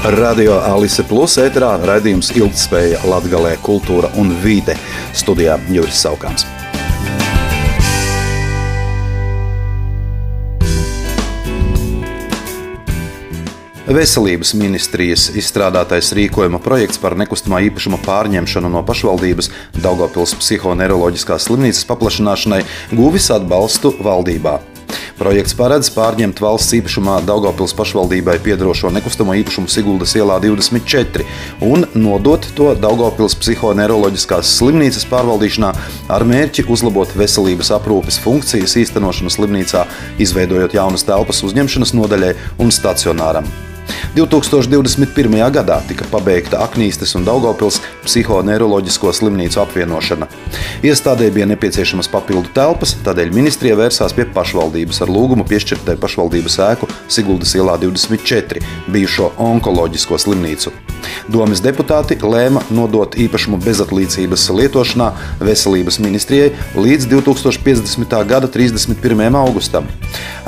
Radio Alise Plus ēterā raidījums Ilgtspēja Latgalē kultūra un vīde studijā Juris Saukāns. Veselības ministrijas izstrādātais rīkojuma projekts par nekustamā īpašuma pārņemšanu no pašvaldības Daugopils psihoneiroloģiskās slimnīcas paplašināšanai guvis atbalstu valdībā. Projekts paredz pārņemt valsts īpašumā Daugopils pašvaldībai piedarošo nekustamo īpašumu Siguldas ielā 24 un nodot to Daugopils psihoneiroloģiskās slimnīcas pārvaldīšanā ar mērķi uzlabot veselības aprūpes funkcijas īstenošanu slimnīcā, izveidojot jaunas telpas uzņemšanas nodaļai un stacionāram. 2021. gadā tika pabeigta Aknīstes un Daugopils psihoneiroloģisko slimnīcu apvienošana. Iestādē bija nepieciešamas papildu telpas, tādēļ ministrija vērsās pie pašvaldības ar lūgumu piešķirtai pašvaldības ēku Siguldas ielā 24, bijušo onkoloģisko slimnīcu. Domas deputāti lēma nodot īpašumu bezatlīdzības lietošanā veselības ministrijai līdz 2050. gada 31. augustam.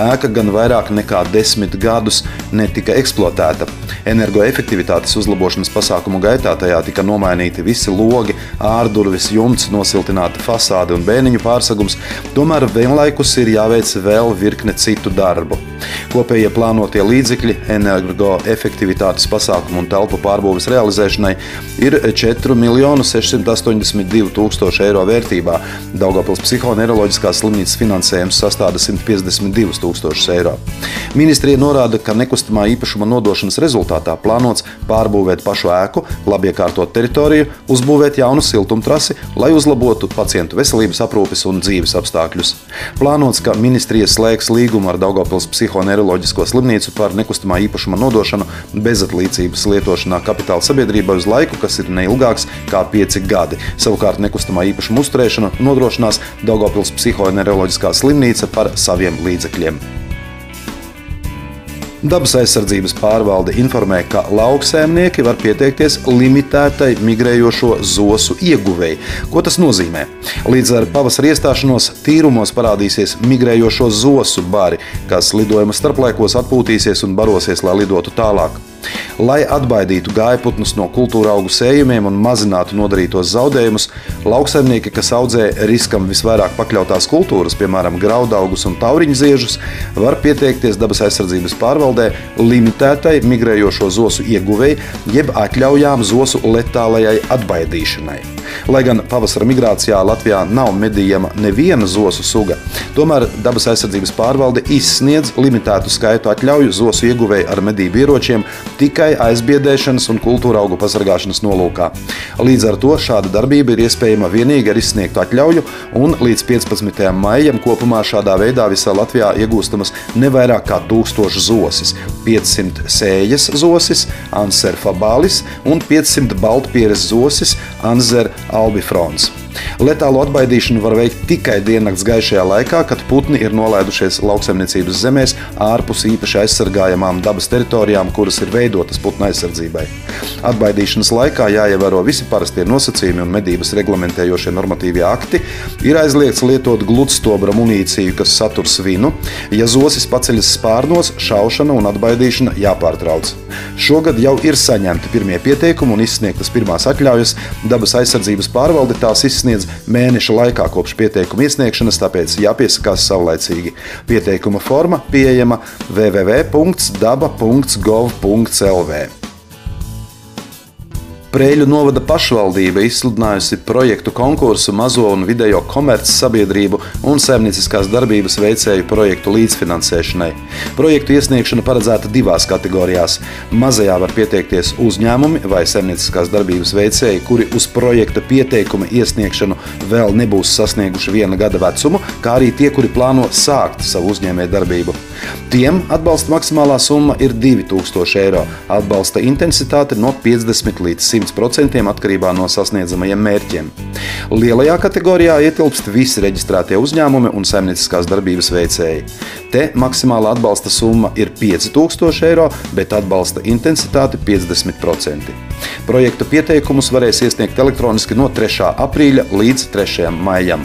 Ēka gan vairāk nekā desmit gadus netika eksploatēta realizēta. Energoefektivitātes uzlabošanas pasākumu gaitā tajā tika nomainīti visi logi, ārdurvis, jumts, nosiltināta fasāde un bēniņu pārsegums, tomēr vienlaikus ir jāveic vēl virkne citu darbu. Kopējie plānotie līdzekļi energoefektivitātes pasākumu un telpu pārbūves realizēšanai ir 4 682 000 eiro vērtībā. Daugopils psihoneiroloģiskās slimnīcas finansējums sastāda 152 000 eiro. Ministrija norāda, ka nekustamā īpašuma nodošanas rezultātā plānots pārbūvēt pašu ēku, labi iekārtot teritoriju, uzbūvēt jaunu siltumtrasi, lai uzlabotu pacientu veselības aprūpes un dzīves apstākļus. Plānots, ka ministrija slēgs līgumu ar Daugopils psihoneiroloģiskās neiroloģisko slimnīcu par nekustamā īpašuma nodošanu bezatlīdzības lietošanā kapitāla sabiedrībai uz laiku, kas ir neilgāks kā pieci gadi. Savukārt nekustamā īpašuma uzturēšanu nodrošinās Daugopils psihoneiroloģiskā slimnīca par saviem līdzekļiem. Dabas aizsardzības pārvalde informē, ka lauksēmnieki var pieteikties limitētai migrējošo zosu ieguvēji. Ko tas nozīmē? Līdz ar pavasara iestāšanos tīrumos parādīsies migrējošo zosu bari, kas lidojuma starplaikos atpūtīsies un barosies, lai lidotu tālāk. Lai atbaidītu gājputnus no kultūra augu sējumiem un mazinātu nodarītos zaudējumus, lauksaimnieki, kas audzē riskam visvairāk pakļautās kultūras, piemēram, graudaugus un tauriņu ziežus, var pieteikties dabas aizsardzības pārvaldē limitētai migrējošo zosu ieguvēji, jeb atļaujām zosu letālajai atbaidīšanai. Lai gan pavasara migrācijā Latvijā nav medījama neviena zosu suga, tomēr dabas aizsardzības pārvalde izsniedz limitētu skaitu atļauju zosu ieguvēju ar medību ieročiem tikai aizbiedēšanas un kultūra augu pasargāšanas nolūkā. Līdz ar to šāda darbība ir iespējama tikai ar izsniegtu atļauju, un līdz 15. maijam kopumā šādā veidā visā Latvijā iegūstamas ne vairāk kā 1000 zosis, 500 sējas zosis, Anser fabalis un 500 baltpieres zosis, Anzer albifrons. Letālu atbaidīšanu var veikt tikai diennakts gaišajā laikā, kad putni ir nolaidušies lauksaimniecības zemēs ārpus īpaši aizsargājamām dabas teritorijām, kuras ir veidotas putnu aizsardzībai. Atbaidīšanas laikā jāievēro visi parastie nosacījumi un medības reglamentējošie normatīvie akti. Ir aizliegts lietot gludstobra munīciju, kas satur svinu. Ja zosis paceļas spārnos, šaušana un atbaidīšana jāpārtrauc. Šogad jau ir saņemti pirmie pieteikumi un izsniegtas pirmās atļaujas. Dabas aizsardzības pārvalde tās izsniedz mēneša laikā kopš pieteikuma iesniegšanas, tāpēc jāpiesakās saulaicīgi. Pieteikuma forma pieejama www.daba.gov.lv. Prēļu novada pašvaldība izsludinājusi projektu konkursu mazo un vidējo komerces sabiedrību un saimnieciskās darbības veicēju projektu līdzfinansēšanai. Projektu iesniegšana paredzēta divās kategorijās. Mazajā var pieteikties uzņēmumi vai saimnieciskās darbības veicēji, kuri uz projekta pieteikuma iesniegšanu vēl nebūs sasnieguši viena gada vecumu, kā arī tie, kuri plāno sākt savu uzņēmējdarbību. Tiem atbalsta maksimālā summa ir 2000 eiro. Atbalsta intensitāte no 50 līdz 100% atkarībā no sasniedzamajiem mērķiem. Lielajā kategorijā ietilpst visi reģistrētie uzņēmumi un saimnieciskās darbības veicēji. Te maksimāla atbalsta summa ir 5000 eiro, bet atbalsta intensitāte 50%. Projekta pieteikumus varēs iesniegt elektroniski no 3. aprīļa līdz 3. maijam.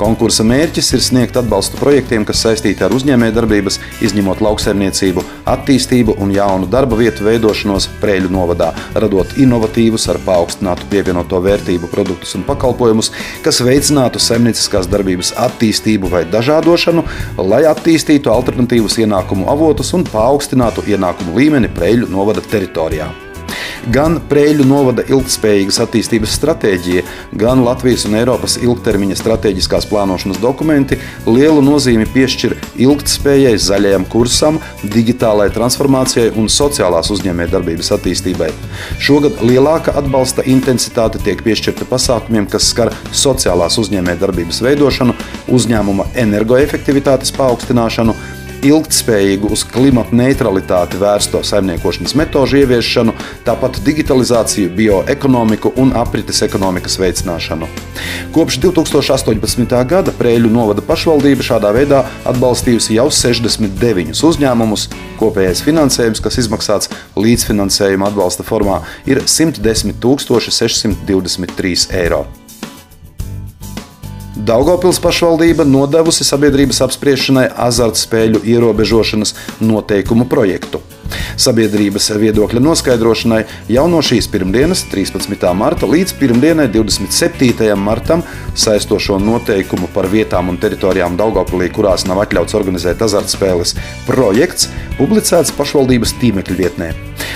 Konkursa mērķis ir sniegt atbalstu projektiem, kas saistīti ar uzņēmējdarbības, izņemot lauksaimniecību, attīstību un jaunu darba vietu veidošanos Prēļu novadā, radot inovatīvus ar paaugstinātu pievienoto vērtību produktus un pakalpojumus, kas veicinātu saimnieciskās darbības attīstību vai dažādošanu, lai attīstītu alternatīvus ienākumu avotus un paaugstinātu ienākumu līmeni Prēļu novada teritorijā. Gan Prēļu novada ilgspējīgas attīstības stratēģija, gan Latvijas un Eiropas ilgtermiņa strateģiskās plānošanas dokumenti lielu nozīmi piešķir ilgspējai, zaļajam kursam, digitālajai transformācijai un sociālās uzņēmējdarbības attīstībai. Šogad lielāka atbalsta intensitāte tiek piešķirta pasākumiem, kas skar sociālās uzņēmējdarbības veidošanu, uzņēmuma energoefektivitātes paaugstināšanu, ilgtspējīgu, uz klimata neutralitāti vērsto saimniekošanas metožu ieviešanu, tāpat digitalizāciju, bioekonomiku un aprites ekonomikas veicināšanu. Kopš 2018. gada Prēļu novada pašvaldība šādā veidā atbalstījusi jau 69 uzņēmumus. Kopējais finansējums, kas izmaksāts līdzfinansējuma atbalsta formā, ir 110 623 eiro. Daugopils pašvaldība nodevusi sabiedrības apspriešanai azartspēļu ierobežošanas noteikumu projektu. Sabiedrības viedokļa noskaidrošanai jau no šīs pirmdienas, 13. marta, līdz pirmdienai, 27. martam, saistošo noteikumu par vietām un teritorijām Daugopilī, kurās nav atļauts organizēt azartspēles, projekts publicēts pašvaldības tīmekļa vietnē.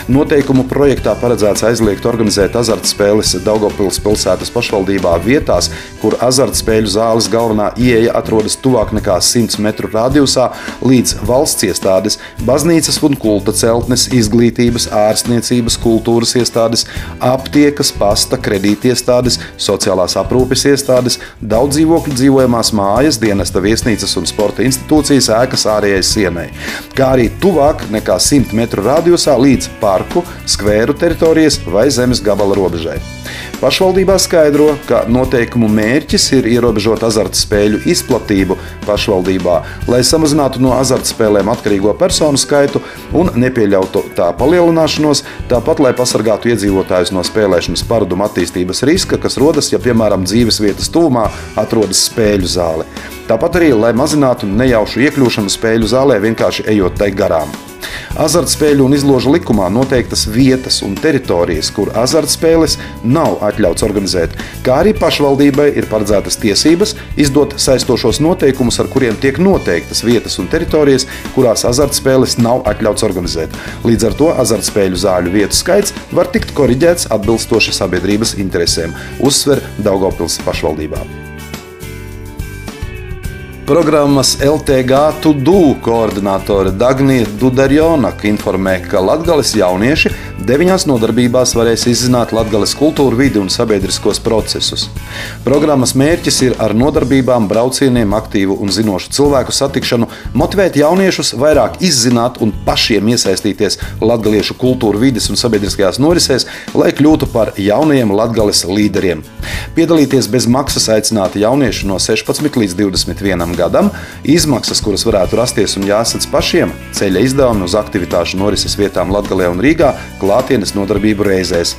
Noteikumu projektā paredzēts aizliegt organizēt azartspēles Daugopils pilsētas pašvaldībā vietās, kur azartspēļu zāles galvenā ieeja atrodas tuvāk nekā 100 metru radiusā līdz valsts iestādes, baznīcas un kulta celtnes, izglītības, ārstniecības, kultūras iestādes, aptiekas, pasta, kredītiestādes, sociālās aprūpes iestādes, daudz dzīvokļu dzīvojamās mājas, dienesta viesnīcas un sporta institūcijas ēkas ārējai sienai, kā arī tuvāk nekā 100 metru radiusā līdz parku, skvēru teritorijas vai zemes gabala robežai. Pašvaldībā skaidro, ka noteikumu mērķis ir ierobežot azartspēļu izplatību pašvaldībā, lai samazinātu no azartspēlēm atkarīgo personu skaitu un nepieļautu tā palielināšanos, tāpat lai pasargātu iedzīvotājus no spēlēšanas paraduma attīstības riska, kas rodas, ja piemēram dzīves vietas tuvumā atrodas spēļu zāle. Tāpat arī, lai mazinātu nejaušu iekļūšanu spēļu zālē vienkārši ejot tai garām. Azartspēļu un izložu likumā noteiktas vietas un teritorijas, kur azartspēles nav atļauts organizēt, kā arī pašvaldībai ir paredzētas tiesības izdot saistošos noteikumus, ar kuriem tiek noteiktas vietas un teritorijas, kurās azartspēles nav atļauts organizēt. Līdz ar to azartspēļu zāļu vietu skaits var tikt koriģēts atbilstoši sabiedrības interesēm, uzsver Daugopils pašvaldībā. Programmas LTG Tudu koordinātore Dagnija Dudarjonaka informē, ka Latvijas jaunieši deviņās nodarbībās varēs izzināt Latvijas kultūru vidi un sabiedriskos procesus. Programmas mērķis ir ar nodarbībām, braucieniem, aktīvu un zinošu cilvēku satikšanu motivēt jauniešus vairāk izzināt un pašiem iesaistīties latviešu kultūru vidas un sabiedriskajās norisēs, lai kļūtu par jaunajiem Latvijas līderiem. Piedalīties bez maksas aicināti jaunieši no 16 līdz 21 gadam, izmaksas, kuras varētu rasties un jāsadz pašiem, ceļa izdevumi uz aktivitāšu norises vietām Latvijā un Rīgā, klātienes nodarbību reizēs.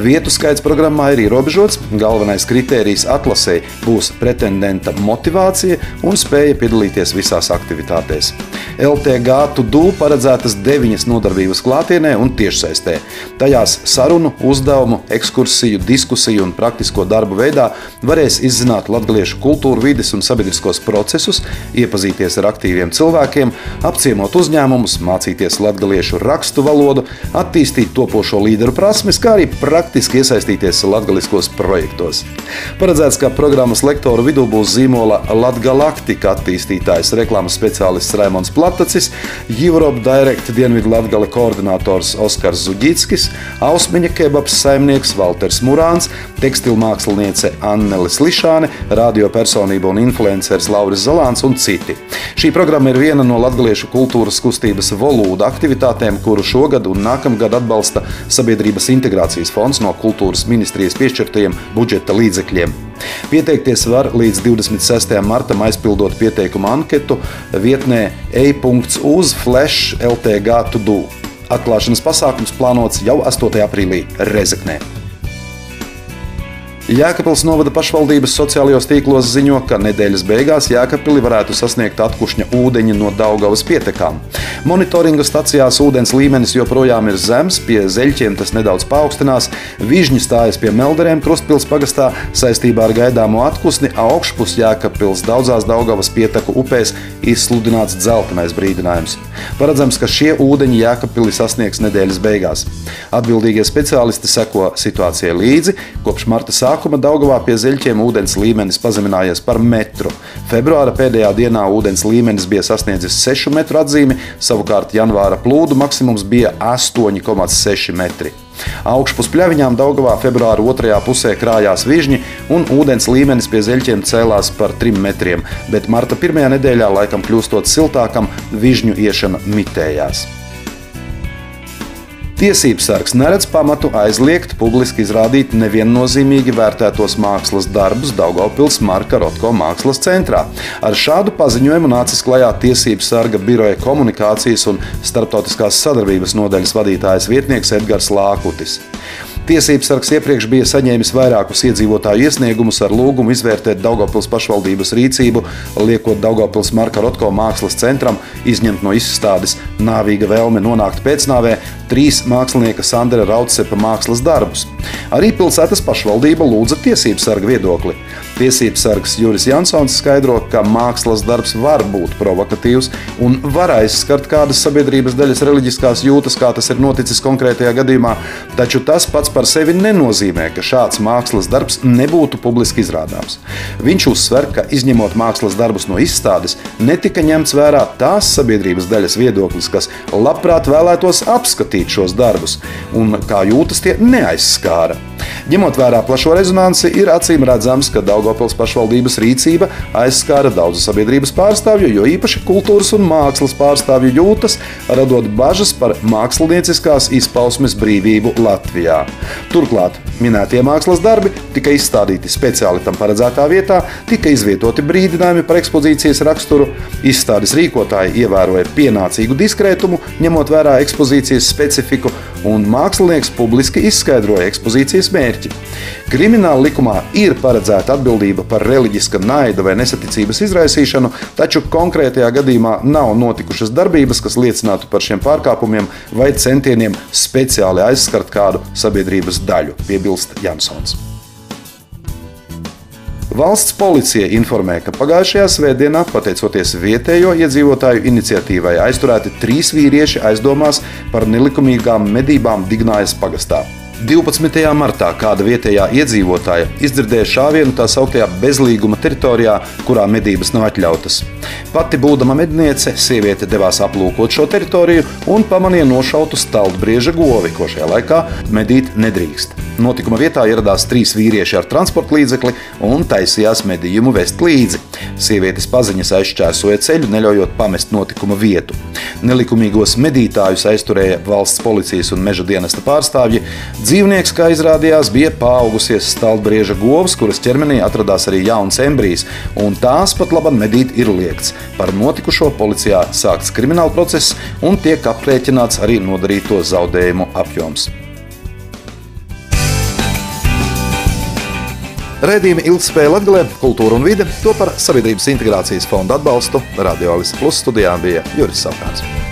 Vietu skaits programmā ir ierobežots. Galvenais kritērijs atlasēji būs pretendenta motivācija un spēja piedalīties visās aktivitātēs. LTG Tudu paredzētas deviņas nodarbības klātienē un tiešsaistē. Tajās sarunu, uzdevumu, ekskursiju, diskusiju un praktisko darbu veidā varēs izzināt latviešu kultūru, vides un sabiedriskos procesus, iepazīties ar aktīviem cilvēkiem, apciemot uzņēmumus, mācīties latviešu rakstu valodu, attīstīt topošo līderu prasmes, kā arī praktiski iesaistīties latgaliskos projektos. Paredzēts, ka programmas lektoru vidū būs zīmola Latgalaktika attīstītājs, reklāmas speciālists Raimons Plats, Latacis, Europe Direct Dienvidu Latgale koordinators Oskars Zuģickis, Ausmeņa kebabs saimnieks Valters Murāns, tekstilmāksliniece Annele Slišāne, radiopersonība un influenceris Lauris Zalāns un citi. Šī programma ir viena no latgaliešu kultūras kustības volūda aktivitātēm, kuru šogad un nākamgad atbalsta Sabiedrības integrācijas fonds no kultūras ministrijas piešķirtajiem budžeta līdzekļiem. Pieteikties var līdz 26. martam aizpildot pieteikumu anketu vietnē e.uz flash LTG to do. Atklāšanas pasākums plānots jau 8. aprīlī Rezeknē. Jēkabils novada pašvaldības sociālajos tīklos ziņo, ka nedēļas beigās Jēkabili varētu sasniegt atkušņa ūdeņi no Daugavas pietekām. Monitoringa stacijās ūdens līmenis joprojām ir zems, pie zeļķiem tas nedaudz paaugstinās. Vižņi stājas pie melderiem Krustpils pagastā saistībā ar gaidāmo atkusni, augšpus Jēkabils daudzās Daugavas pieteku upēs izsludināts dzeltenais brīdinājums. Paredzams, ka šie ūdeņi Jēkabili sasniegs nedēļas beigās. Atbildīgie speciālisti seko situācijai līdzi kopš marta sākuma sākuma Daugavā pie zeļķiem ūdens līmenis pazeminājies par metru. Februāra pēdējā dienā ūdens līmenis bija sasniedzis 6 metru atzīmi, savukārt janvāra plūdu maksimums bija 8,6 metri. Augšpus pļaviņām Daugavā februāra otrajā pusē krājās vižņi, un ūdens līmenis pie zeļķiem cēlās par 3 metriem, bet marta pirmajā nedēļā, laikam kļūstot siltākam, vižņu iešana mitējās. Tiesības sargs neredz pamatu aizliegt publiski izrādīt neviennozīmīgi vērtētos mākslas darbus Daugopils Marka Rotko mākslas centrā. Ar šādu paziņojumu nācis klajā Tiesības sarga biroja komunikācijas un starptautiskās sadarbības nodaļas vadītājas vietnieks Edgars Lākutis. Tiesības sargs iepriekš bija saņēmis vairākus iedzīvotāju iesniegumus ar lūgumu izvērtēt Daugopils pašvaldības rīcību, liekot Daugopils Marka Rotko mākslas centram izņemt no izstādes nāvīga vēlme nonākt pēcnāvē trīs mākslinieka Sandra Raudsepa mākslas darbus. Arī pilsētas pašvaldība lūdza tiesības sarga viedokli. Tiesības sargs Juris Jansons skaidro, ka mākslas darbs var būt provokatīvs un var aizskart kādas sabiedrības daļas reliģiskās jūtas, kā tas ir noticis konkrētajā gadījumā, taču tas pats par sevi nenozīmē, ka šāds mākslas darbs nebūtu publiski izrādāms. Viņš uzsver, ka izņemot mākslas darbus no izstādes, netika ņemts vērā tās sabiedrības daļas viedoklis, kas labprāt vēlētos apskatīt šos darbus un kā jūtas tie neaizskāra. Ņemot vērā plašo rezonanci, ir acīm redzams, ka Daugopils pašvaldības rīcība aizskāra daudzu sabiedrības pārstāvju, jo īpaši kultūras un mākslas pārstāvju jūtas, radot bažas par mākslinieckās izpausmes brīvību Latvijā. Turklāt minētie mākslas darbi tika izstādīti speciāli tam paredzētā vietā, tika izvietoti brīdinājumi par ekspozīcijas raksturu, izstādes rīkotāji ievēroja pienācīgu diskrētumu, ņemot vērā ekspozīcijas specifiku un mākslinieks publiski izskaidroja ekspozīcijas mērķi. Krimināla likumā ir paredzēta atbildība par reliģiska naida vai nesaticības izraisīšanu, taču konkrētajā gadījumā nav notikušas darbības, kas liecinātu par šiem pārkāpumiem vai centieniem speciāli aizskart kādu sabiedrības daļu, piebilst Jansons. Valsts policija informē, ka pagājušajā svētdienā, pateicoties vietējo iedzīvotāju iniciatīvai, aizturēti trīs vīrieši aizdomās par nelikumīgām medībām Dignājas pagastā. 12. martā kāda vietējā iedzīvotāja izdzirdēja šāvienu tā sauktajā bezlīguma teritorijā, kurā medības nav atļautas. Pati būdama medniece, sieviete devās aplūkot šo teritoriju un pamanīja nošautu staldbrieža govi, ko šajā laikā medīt nedrīkst. Notikuma vietā ieradās trīs vīrieši ar transporta līdzekli un taisījās medījumu vest līdzi. Sievietes paziņas aizšķērsoja ceļu, neļaujot pamest notikuma vietu. Nelikumīgos medītājus aizturēja valsts policijas un meža dienesta pārstāvji. Dzīvnieks, kā izrādījās, bija paaugusies stalbrieža govs, kuras ķermenī atradās arī jauns embrijs, un tās pat labam medīt ir liegts. Par notikušo policijā sākts krimināla process un tiek aprēķināts arī nodarīto zaudējumu apjoms. Rēdījuma ilgspēja Latvijā, kultūra un vide to par Sabiedrības integrācijas fonda atbalstu Radio Alisa Plus studijā bija Juris Savkārs.